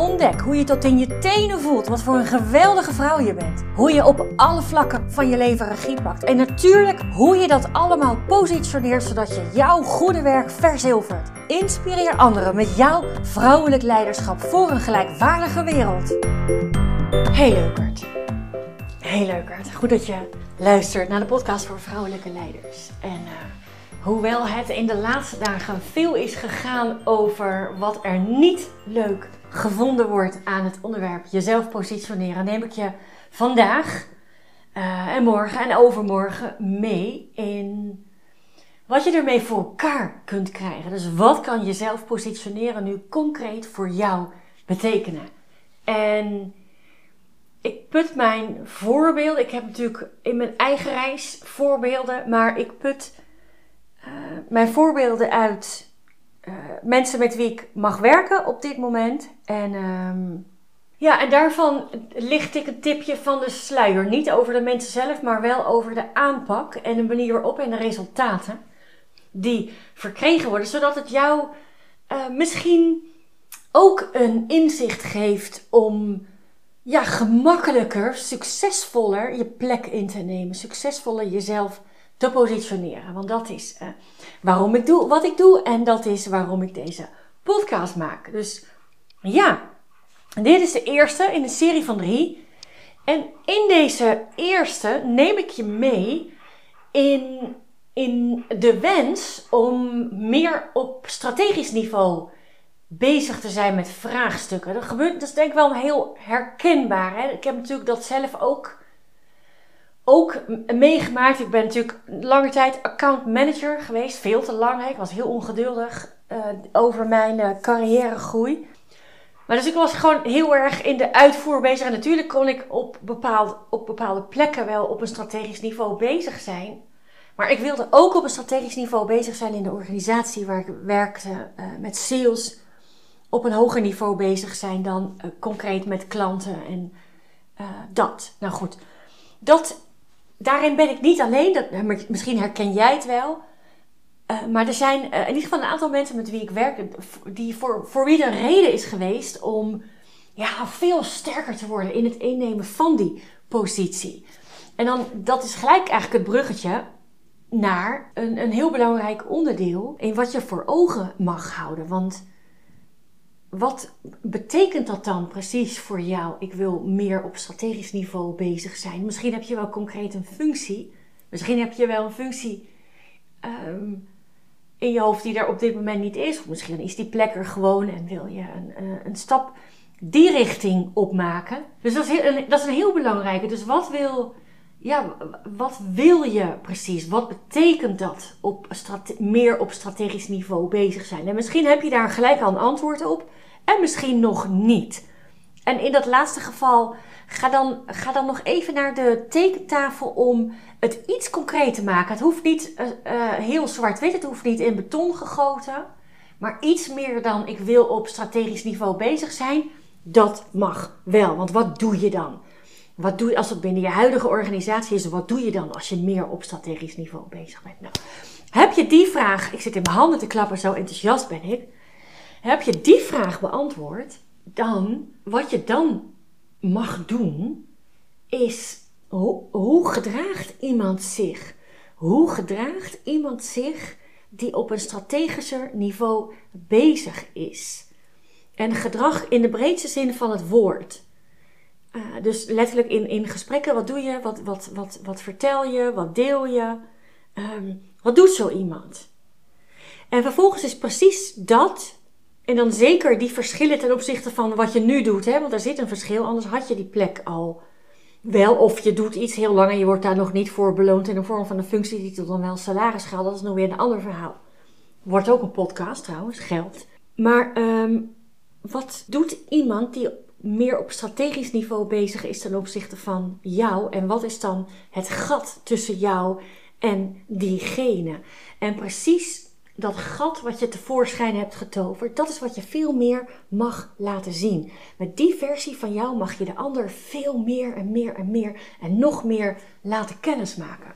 Ontdek hoe je tot in je tenen voelt wat voor een geweldige vrouw je bent. Hoe je op alle vlakken van je leven regie pakt. En natuurlijk hoe je dat allemaal positioneert zodat je jouw goede werk verzilvert. Inspireer anderen met jouw vrouwelijk leiderschap voor een gelijkwaardige wereld. Hey leukert. Hey leukert. Goed dat je luistert naar de podcast voor vrouwelijke leiders. En uh, hoewel het in de laatste dagen veel is gegaan over wat er niet leuk gevonden wordt aan het onderwerp jezelf positioneren, neem ik je vandaag uh, en morgen en overmorgen mee in wat je ermee voor elkaar kunt krijgen. Dus wat kan jezelf positioneren nu concreet voor jou betekenen? En ik put mijn voorbeelden. Ik heb natuurlijk in mijn eigen reis voorbeelden, maar ik put uh, mijn voorbeelden uit uh, mensen met wie ik mag werken op dit moment. En um, ja, en daarvan licht ik een tipje van de sluier. Niet over de mensen zelf, maar wel over de aanpak en de manier waarop en de resultaten die verkregen worden. Zodat het jou uh, misschien ook een inzicht geeft om ja, gemakkelijker, succesvoller je plek in te nemen. Succesvoller jezelf te positioneren. Want dat is uh, waarom ik doe wat ik doe en dat is waarom ik deze podcast maak. Dus ja, dit is de eerste in een serie van drie. En in deze eerste neem ik je mee in, in de wens om meer op strategisch niveau bezig te zijn met vraagstukken. Dat gebeurt, dat is denk ik wel heel herkenbaar. Hè? Ik heb natuurlijk dat zelf ook ook meegemaakt. Ik ben natuurlijk lange tijd account manager geweest. Veel te lang. Ik was heel ongeduldig uh, over mijn uh, carrièregroei. Maar dus ik was gewoon heel erg in de uitvoer bezig. En natuurlijk kon ik op, bepaald, op bepaalde plekken wel op een strategisch niveau bezig zijn. Maar ik wilde ook op een strategisch niveau bezig zijn in de organisatie waar ik werkte uh, met sales. Op een hoger niveau bezig zijn dan concreet met klanten en dat. Nou goed, dat daarin ben ik niet alleen. Dat, misschien herken jij het wel. Uh, maar er zijn uh, in ieder geval een aantal mensen met wie ik werk, die voor, voor wie er reden is geweest om ja, veel sterker te worden in het innemen van die positie. En dan, dat is gelijk eigenlijk het bruggetje naar een, een heel belangrijk onderdeel in wat je voor ogen mag houden. Want wat betekent dat dan precies voor jou? Ik wil meer op strategisch niveau bezig zijn. Misschien heb je wel concreet een functie. Misschien heb je wel een functie um, in je hoofd die er op dit moment niet is. Of misschien is die plek er gewoon en wil je een, een, een stap die richting opmaken. Dus dat is, heel, dat is een heel belangrijke. Dus wat wil, ja, wat wil je precies? Wat betekent dat op meer op strategisch niveau bezig zijn? En misschien heb je daar gelijk al een antwoord op en misschien nog niet. En in dat laatste geval, ga dan, ga dan nog even naar de tekentafel om het iets concreet te maken. Het hoeft niet uh, uh, heel zwart-wit, het hoeft niet in beton gegoten. Maar iets meer dan ik wil op strategisch niveau bezig zijn, dat mag wel. Want wat doe je dan? Wat doe je als het binnen je huidige organisatie is? Wat doe je dan als je meer op strategisch niveau bezig bent? Nou, heb je die vraag, ik zit in mijn handen te klappen, zo enthousiast ben ik. Heb je die vraag beantwoord, dan wat je dan mag doen, is hoe gedraagt iemand zich? Hoe gedraagt iemand zich die op een strategischer niveau bezig is? En gedrag in de breedste zin van het woord. Uh, dus letterlijk in, in gesprekken, wat doe je, wat, wat, wat, wat vertel je, wat deel je, um, wat doet zo iemand? En vervolgens is precies dat en dan zeker die verschillen ten opzichte van wat je nu doet. Hè? Want er zit een verschil, anders had je die plek al wel. Of je doet iets heel lang en je wordt daar nog niet voor beloond in de vorm van een functie die tot dan wel salaris gaat. Dat is nog weer een ander verhaal. Wordt ook een podcast trouwens, geld. Maar um, wat doet iemand die meer op strategisch niveau bezig is ten opzichte van jou? En wat is dan het gat tussen jou en diegene. En precies dat gat wat je tevoorschijn hebt getoverd, dat is wat je veel meer mag laten zien. Met die versie van jou mag je de ander veel meer en meer en meer en nog meer laten kennismaken.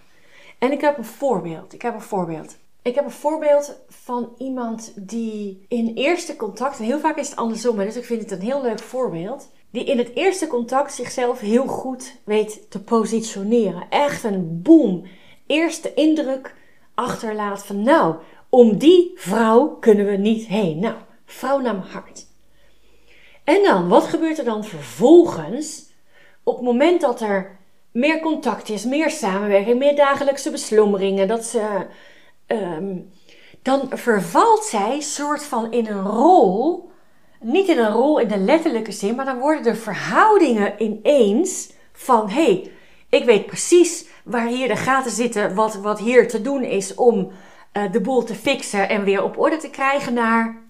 En ik heb een voorbeeld. Ik heb een voorbeeld. Ik heb een voorbeeld van iemand die in eerste contact, en heel vaak is het andersom, dus ik vind het een heel leuk voorbeeld, die in het eerste contact zichzelf heel goed weet te positioneren. Echt een boom. Eerste indruk achterlaat van nou, om die vrouw kunnen we niet heen. Nou, vrouw naar mijn hart. En dan, wat gebeurt er dan vervolgens? Op het moment dat er meer contact is, meer samenwerking, meer dagelijkse beslommeringen, dat ze, ehm, dan vervalt zij soort van in een rol, niet in een rol in de letterlijke zin, maar dan worden de verhoudingen ineens van hé, hey, ik weet precies waar hier de gaten zitten, wat, wat hier te doen is om uh, de boel te fixen en weer op orde te krijgen naar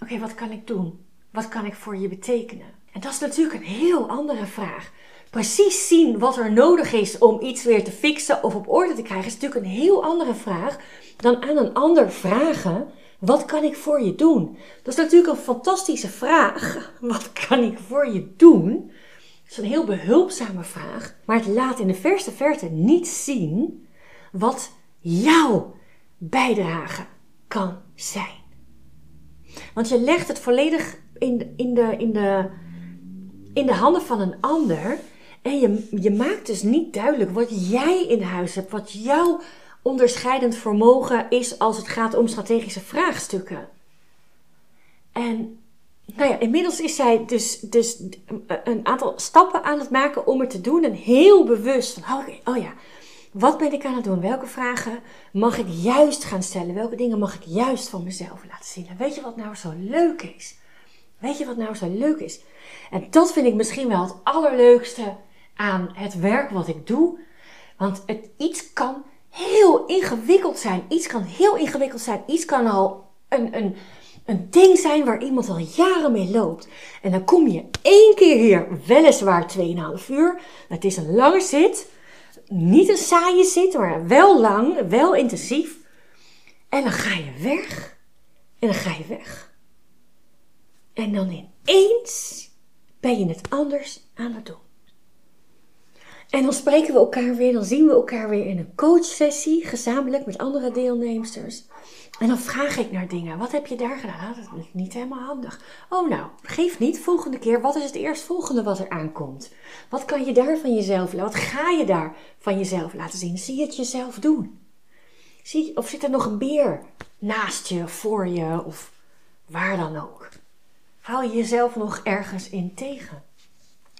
oké, wat kan ik doen? Wat kan ik voor je betekenen? En dat is natuurlijk een heel andere vraag precies zien wat er nodig is om iets weer te fixen of op orde te krijgen, is natuurlijk een heel andere vraag dan aan een ander vragen: wat kan ik voor je doen? Dat is natuurlijk een fantastische vraag. Wat kan ik voor je doen? Dat is een heel behulpzame vraag, maar het laat in de verste verte niet zien wat jouw bijdrage kan zijn. Want je legt het volledig in in de, in de, in de handen van een ander en je, je maakt dus niet duidelijk wat jij in huis hebt, wat jouw onderscheidend vermogen is als het gaat om strategische vraagstukken. En nou ja, inmiddels is zij dus, dus een aantal stappen aan het maken om het te doen. En heel bewust van, oh, oh ja, wat ben ik aan het doen? Welke vragen mag ik juist gaan stellen? Welke dingen mag ik juist van mezelf laten zien? En weet je wat nou zo leuk is? Weet je wat nou zo leuk is? En dat vind ik misschien wel het allerleukste aan het werk wat ik doe. Want het, iets kan heel ingewikkeld zijn. Iets kan heel ingewikkeld zijn. Iets kan al een, een, een ding zijn waar iemand al jaren mee loopt. En dan kom je één keer hier, weliswaar 2,5 uur. Het is een lange zit. Niet een saaie zit, maar wel lang, wel intensief. En dan ga je weg. En dan ga je weg. En dan ineens ben je het anders aan het doen. En dan spreken we elkaar weer, dan zien we elkaar weer in een coachsessie, gezamenlijk met andere deelnemsters. En dan vraag ik naar dingen. Wat heb je daar gedaan? Ah, dat is niet helemaal handig. Oh nou, geef niet. Volgende keer, wat is het eerstvolgende wat er aankomt? Wat kan je daar van jezelf, wat ga je daar van jezelf laten zien? Zie je het jezelf doen? Zie, of zit er nog een beer naast je, voor je of waar dan ook? Hou je jezelf nog ergens in tegen?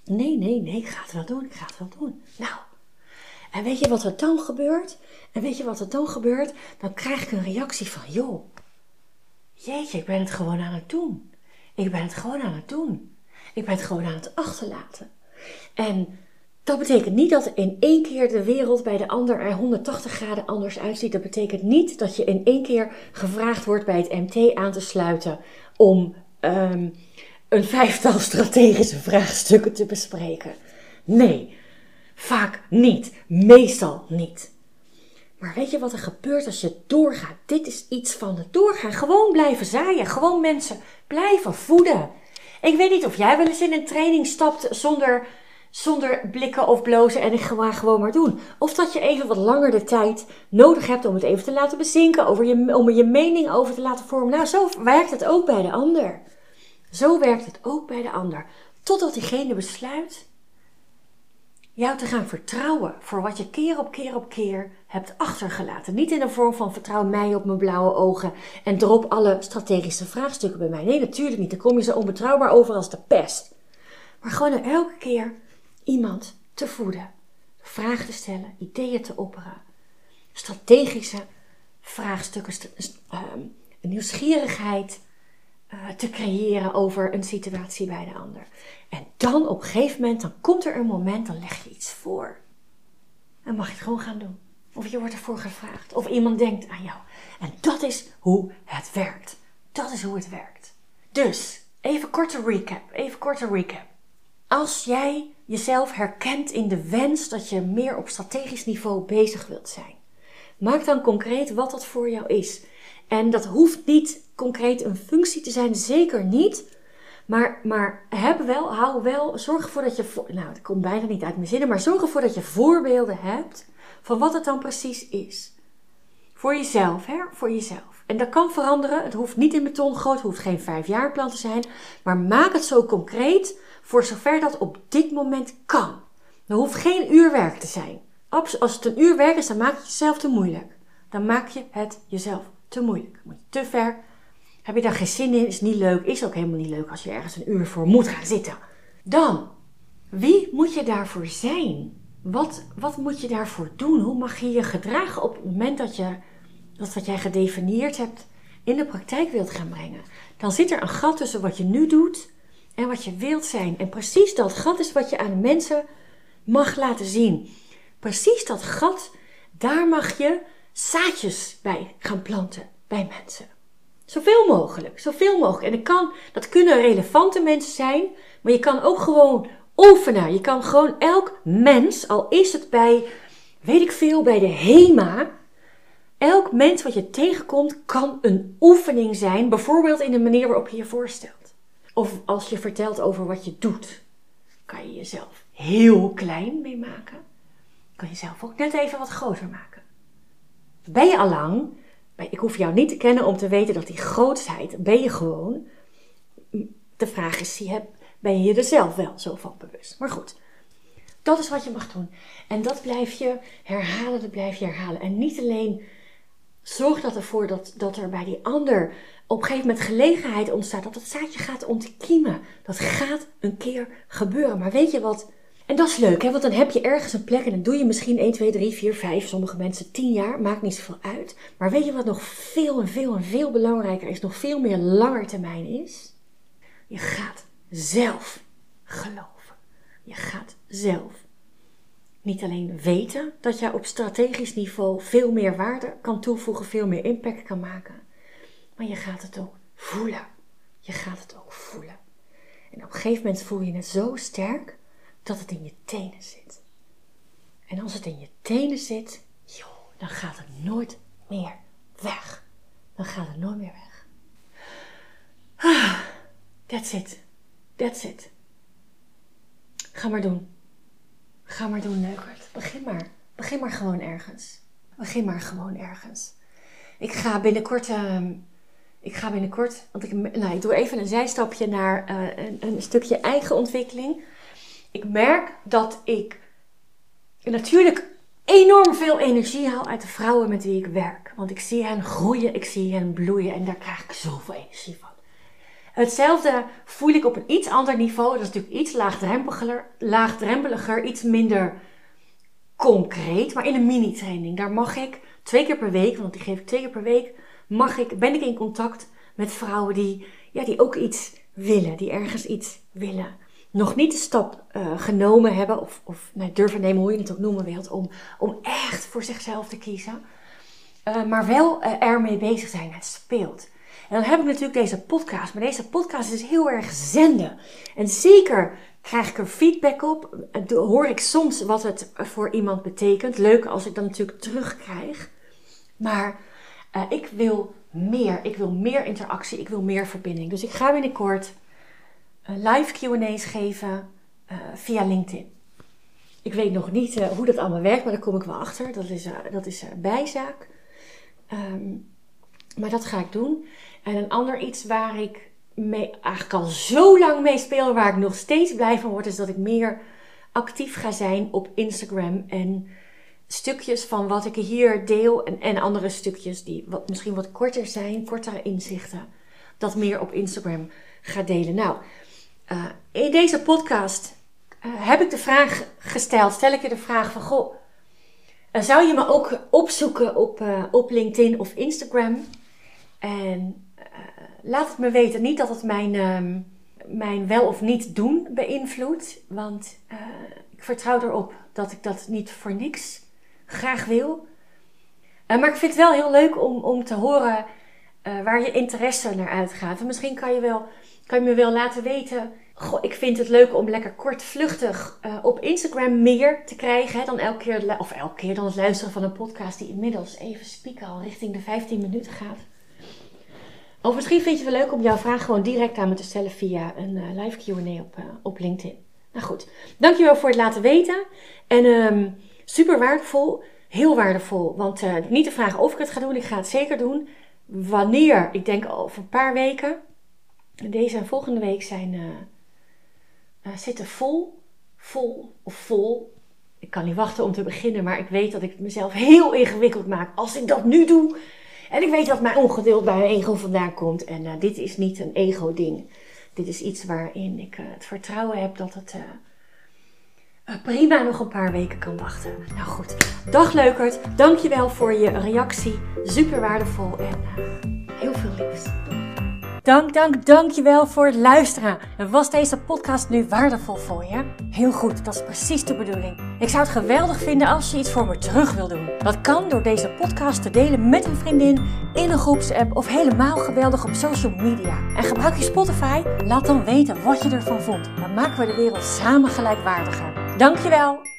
Nee, nee, nee, ik ga het wel doen, ik ga het wel doen. Nou, en weet je wat er dan gebeurt? En weet je wat er dan gebeurt? Dan krijg ik een reactie van, joh, jeetje, ik ben het gewoon aan het doen. Ik ben het gewoon aan het doen. Ik ben het gewoon aan het achterlaten. En dat betekent niet dat in één keer de wereld bij de ander er 180 graden anders uitziet. Dat betekent niet dat je in één keer gevraagd wordt bij het MT aan te sluiten om um, een vijftal strategische vraagstukken te bespreken. Nee, vaak niet. Meestal niet. Maar weet je wat er gebeurt als je doorgaat? Dit is iets van het doorgaan. Gewoon blijven zaaien. Gewoon mensen blijven voeden. Ik weet niet of jij wel eens in een training stapt zonder, zonder blikken of blozen en ik ga gewoon maar doen. Of dat je even wat langer de tijd nodig hebt om het even te laten bezinken, over je, om er je mening over te laten vormen. Nou, zo werkt het ook bij de ander. Zo werkt het ook bij de ander. Totdat diegene besluit jou te gaan vertrouwen voor wat je keer op keer op keer hebt achtergelaten. Niet in de vorm van vertrouw mij op mijn blauwe ogen en drop alle strategische vraagstukken bij mij. Nee, natuurlijk niet. Dan kom je zo onbetrouwbaar over als de pest. Maar gewoon elke keer iemand te voeden, vragen te stellen, ideeën te opperen, strategische vraagstukken, ehm, nieuwsgierigheid eh, te creëren over een situatie bij de ander. En dan op een gegeven moment, dan komt er een moment, dan leg je iets voor. En mag je het gewoon gaan doen. Of je wordt ervoor gevraagd. Of iemand denkt aan jou. En dat is hoe het werkt. Dat is hoe het werkt. Dus, even korte recap. Even korte recap. Als jij jezelf herkent in de wens dat je meer op strategisch niveau bezig wilt zijn. Maak dan concreet wat dat voor jou is. En dat hoeft niet concreet een functie te zijn, zeker niet. Maar, maar heb wel, hou wel, zorg ervoor dat je, nou dat komt bijna niet uit mijn zinnen, maar zorg ervoor dat je voorbeelden hebt van wat het dan precies is. Voor jezelf, hè? Voor jezelf. En dat kan veranderen. Het hoeft niet in beton groot, het hoeft geen vijf jaar plan te zijn. Maar maak het zo concreet voor zover dat op dit moment kan. Er hoeft geen uurwerk te zijn. Als het een uur werk is, dan maak je het jezelf te moeilijk. Dan maak je het jezelf te moeilijk. Te ver. Heb je daar geen zin in? Is niet leuk. Is ook helemaal niet leuk als je ergens een uur voor moet gaan zitten. Dan, wie moet je daarvoor zijn? Wat, wat moet je daarvoor doen? Hoe mag je je gedragen op het moment dat je dat wat jij gedefinieerd hebt in de praktijk wilt gaan brengen? Dan zit er een gat tussen wat je nu doet en wat je wilt zijn. En precies dat gat is wat je aan mensen mag laten zien. Precies dat gat, daar mag je zaadjes bij gaan planten bij mensen. Zoveel mogelijk, zoveel mogelijk. En dat, kan, dat kunnen relevante mensen zijn, maar je kan ook gewoon oefenen. Je kan gewoon elk mens, al is het bij, weet ik veel, bij de HEMA, elk mens wat je tegenkomt kan een oefening zijn, bijvoorbeeld in de manier waarop je je voorstelt. Of als je vertelt over wat je doet, kan je jezelf heel klein mee maken. Kan je jezelf ook net even wat groter maken. Ben je al lang, ik hoef jou niet te kennen om te weten dat die grootheid, ben je gewoon. De vraag is, ben je je er zelf wel zo van bewust? Maar goed, dat is wat je mag doen. En dat blijf je herhalen, dat blijf je herhalen. En niet alleen zorg dat ervoor dat, dat er bij die ander op een gegeven moment gelegenheid ontstaat, dat het zaadje gaat ontkiemen. Dat gaat een keer gebeuren. Maar weet je wat en dat is leuk, hè? want dan heb je ergens een plek en dan doe je misschien 1, 2, 3, 4, 5, sommige mensen 10 jaar, maakt niet zoveel uit. Maar weet je wat nog veel en veel en veel belangrijker is, nog veel meer langer termijn is? Je gaat zelf geloven. Je gaat zelf niet alleen weten dat jij op strategisch niveau veel meer waarde kan toevoegen, veel meer impact kan maken, maar je gaat het ook voelen. Je gaat het ook voelen. En op een gegeven moment voel je het zo sterk dat het in je tenen zit. En als het in je tenen zit, joh, dan gaat het nooit meer weg. Dan gaat het nooit meer weg. That's it. That's it. Ga maar doen. Ga maar doen, leukert. Begin maar. Begin maar gewoon ergens. Begin maar gewoon ergens. Ik ga binnenkort. Uh, ik ga binnenkort. Want ik, nou, ik doe even een zijstapje naar uh, een, een, stukje eigen ontwikkeling ik merk dat ik natuurlijk enorm veel energie haal uit de vrouwen met wie ik werk. Want ik zie hen groeien, ik zie hen bloeien en daar krijg ik zoveel energie van. Hetzelfde voel ik op een iets ander niveau. Dat is natuurlijk iets laagdrempeliger, laagdrempeliger iets minder concreet. Maar in een mini-training, daar mag ik twee keer per week, want die geef ik twee keer per week, mag ik, ben ik in contact met vrouwen die, ja, die ook iets willen, die ergens iets willen nog niet de stap uh, genomen hebben, of, of nee, durven nemen, hoe je het ook noemen wilt, om, om echt voor zichzelf te kiezen. Uh, maar wel uh, ermee bezig zijn. Het speelt. En dan heb ik natuurlijk deze podcast. Maar deze podcast is heel erg zenden. En zeker krijg ik er feedback op. Hoor ik soms wat het voor iemand betekent. Leuk als ik dan natuurlijk terugkrijg. Maar ik wil meer. Ik wil meer interactie. Ik wil meer verbinding. Dus ik ga binnenkort live QA's geven uh, via LinkedIn. Ik weet nog niet uh, hoe dat allemaal werkt, maar daar kom ik wel achter. Dat is, dat is bijzaak. Um, maar dat ga ik doen. En een ander iets waar ik mee, eigenlijk al zo lang mee speel, waar ik nog steeds blij van word, is dat ik meer actief ga zijn op Instagram. En stukjes van wat ik hier deel en, en andere stukjes die wat, misschien wat korter zijn, kortere inzichten, dat meer op Instagram ga delen. Nou, uh, in deze podcast uh, heb ik de vraag gesteld, stel ik je de vraag van, goh, uh, zou je me ook opzoeken op, op LinkedIn of Instagram? En laat het me weten, niet dat het mijn, ehm, mijn wel of niet doen beïnvloedt, want ik vertrouw erop dat ik dat niet voor niks graag wil. maar ik vind het wel heel leuk om, om te horen waar je interesse naar uitgaat. En misschien kan je wel kan je me wel laten weten goh, ik vind het leuk om lekker kort, vluchtig uh, op Instagram meer te krijgen. Hè, dan elke keer, of elke keer dan het luisteren van een podcast die inmiddels even spieken al richting de 15 minuten gaat. Of misschien vind je het wel leuk om jouw vraag gewoon direct aan me te stellen via een uh, live Q&A op, op LinkedIn. Nou goed, dankjewel voor het laten weten. En um, super waardevol, heel waardevol. Want niet de vraag of ik het ga doen, ik ga het zeker doen. Wanneer? Ik denk over een paar weken. Deze en volgende week zijn, zitten vol, vol of vol. Ik kan niet wachten om te beginnen, maar ik weet dat ik het mezelf heel ingewikkeld maak als ik dat nu doe. En ik weet dat mijn ongeduld bij mijn ego vandaan komt. En uh, dit is niet een ego-ding. Dit is iets waarin ik het vertrouwen heb dat het prima nog een paar weken kan wachten. Nou goed, dag leukert. Dankjewel voor je reactie. Super waardevol en heel veel liefs. Dank, dank, dankjewel voor het luisteren. Was deze podcast nu waardevol voor je? Heel goed, dat is precies de bedoeling. Ik zou het geweldig vinden als je iets voor me terug wil doen. Dat kan door deze podcast te delen met een vriendin, in een groepsapp of helemaal geweldig op social media. En gebruik je Spotify? Laat dan weten wat je ervan vond. Dan maken we de wereld samen gelijkwaardiger. Dankjewel.